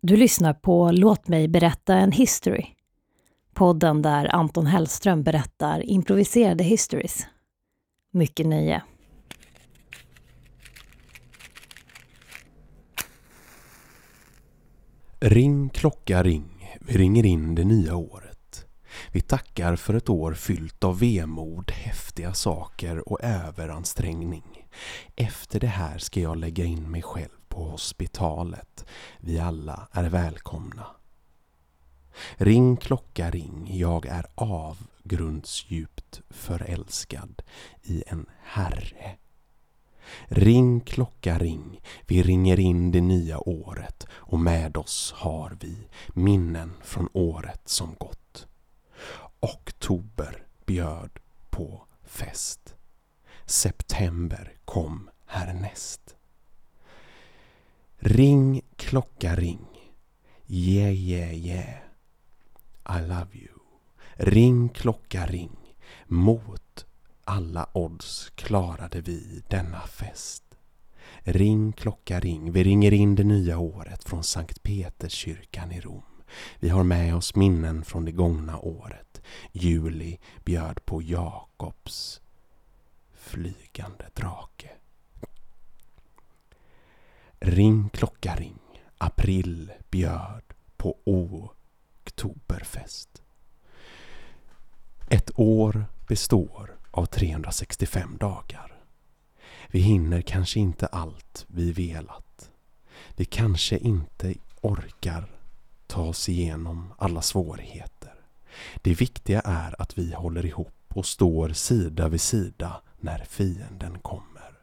Du lyssnar på Låt mig berätta en history. Podden där Anton Hellström berättar improviserade histories. Mycket nöje. Ring klocka ring, vi ringer in det nya året. Vi tackar för ett år fyllt av vemod, häftiga saker och överansträngning. Efter det här ska jag lägga in mig själv på hospitalet. Vi alla är välkomna. Ring klocka ring, jag är avgrundsdjupt förälskad i en herre. Ring klocka ring, vi ringer in det nya året och med oss har vi minnen från året som gått. Oktober bjöd på fest. September kom härnäst. Ring klocka ring. Yeah yeah yeah. I love you. Ring klocka ring. Mot alla odds klarade vi denna fest. Ring klocka ring. Vi ringer in det nya året från Sankt Peterskyrkan i Rom. Vi har med oss minnen från det gångna året. Juli bjöd på Jakobs flygande drake. Ring klocka ring. April bjöd på oktoberfest. Ett år består av 365 dagar. Vi hinner kanske inte allt vi velat. Vi kanske inte orkar ta oss igenom alla svårigheter. Det viktiga är att vi håller ihop och står sida vid sida när fienden kommer.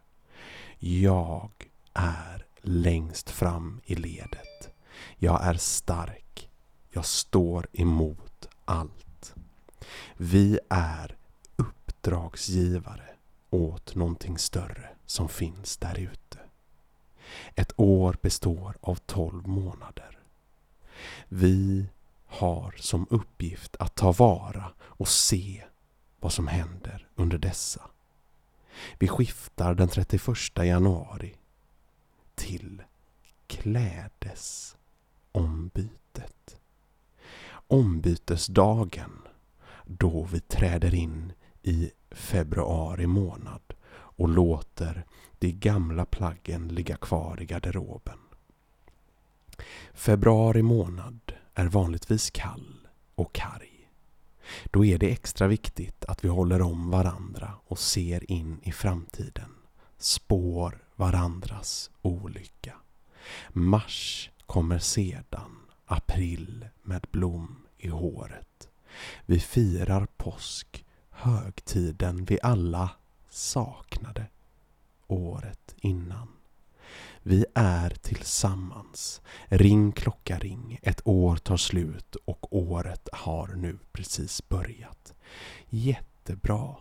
Jag är längst fram i ledet. Jag är stark. Jag står emot allt. Vi är uppdragsgivare åt någonting större som finns där ute. Ett år består av tolv månader. Vi har som uppgift att ta vara och se vad som händer under dessa. Vi skiftar den 31 januari till klädesombytet. Ombytesdagen då vi träder in i februari månad och låter de gamla plaggen ligga kvar i garderoben. Februari månad är vanligtvis kall och karg. Då är det extra viktigt att vi håller om varandra och ser in i framtiden. Spår varandras olycka. Mars kommer sedan, april med blom i håret. Vi firar påsk, högtiden vi alla saknade året innan. Vi är tillsammans. Ring klocka ring. Ett år tar slut och året har nu precis börjat. Jättebra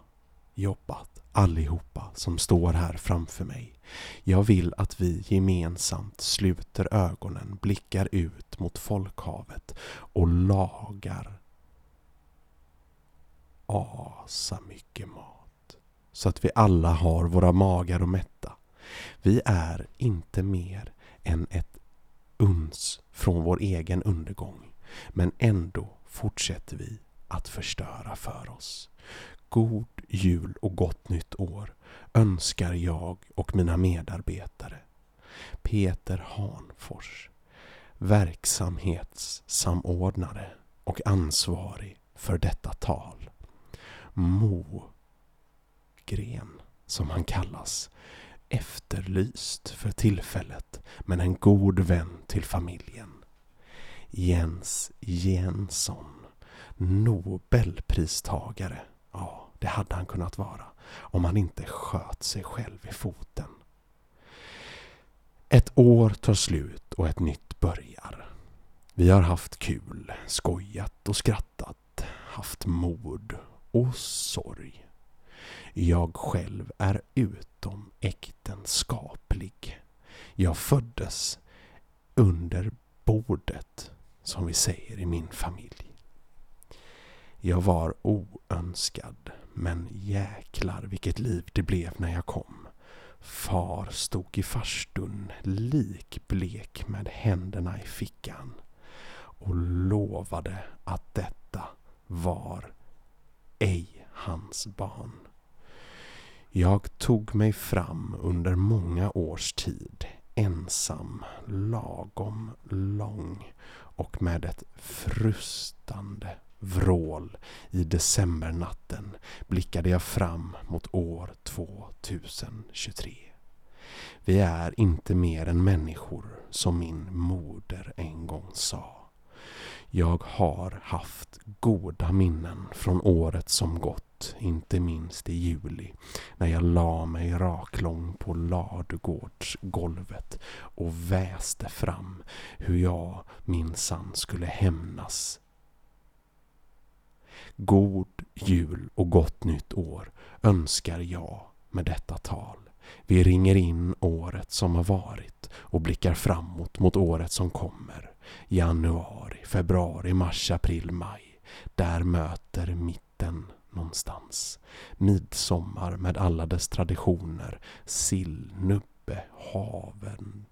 jobbat allihopa som står här framför mig. Jag vill att vi gemensamt sluter ögonen, blickar ut mot folkhavet och lagar asa mycket mat. Så att vi alla har våra magar och mätta. Vi är inte mer än ett uns från vår egen undergång. Men ändå fortsätter vi att förstöra för oss. God jul och gott nytt år önskar jag och mina medarbetare. Peter Hanfors, verksamhetssamordnare och ansvarig för detta tal. Mo Gren, som han kallas, efterlyst för tillfället men en god vän till familjen. Jens Jensson, Nobelpristagare. Ja, det hade han kunnat vara om han inte sköt sig själv i foten. Ett år tar slut och ett nytt börjar. Vi har haft kul, skojat och skrattat, haft mod och sorg. Jag själv är utom äktenskaplig. Jag föddes under bordet, som vi säger i min familj. Jag var oönskad, men jäklar vilket liv det blev när jag kom. Far stod i farstun likblek med händerna i fickan och lovade att detta var ej hans barn. Jag tog mig fram under många års tid ensam, lagom lång och med ett frustande vrål i decembernatten blickade jag fram mot år 2023. Vi är inte mer än människor, som min moder en gång sa. Jag har haft goda minnen från året som gått, inte minst i juli, när jag la mig raklång på ladugårdsgolvet och väste fram hur jag minsann skulle hämnas. God jul och gott nytt år önskar jag med detta tal. Vi ringer in året som har varit och blickar framåt mot året som kommer. Januari, februari, mars, april, maj. Där möter mitten någonstans. Midsommar med alla dess traditioner. Sill, nubbe, haven,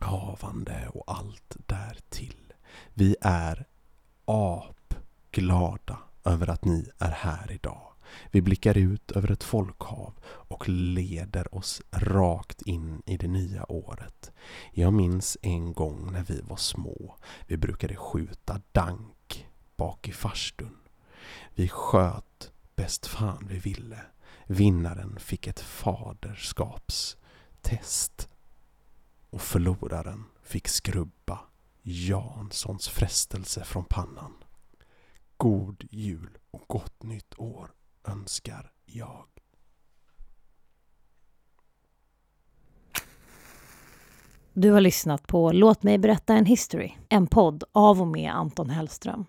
havande och allt därtill. Vi är glada över att ni är här idag. Vi blickar ut över ett folkhav och leder oss rakt in i det nya året. Jag minns en gång när vi var små. Vi brukade skjuta dank bak i farstun. Vi sköt bäst fan vi ville. Vinnaren fick ett faderskapstest och förloraren fick skrubba Janssons frestelse från pannan. God jul och gott nytt år önskar jag. Du har lyssnat på Låt mig berätta en history, en podd av och med Anton Hellström.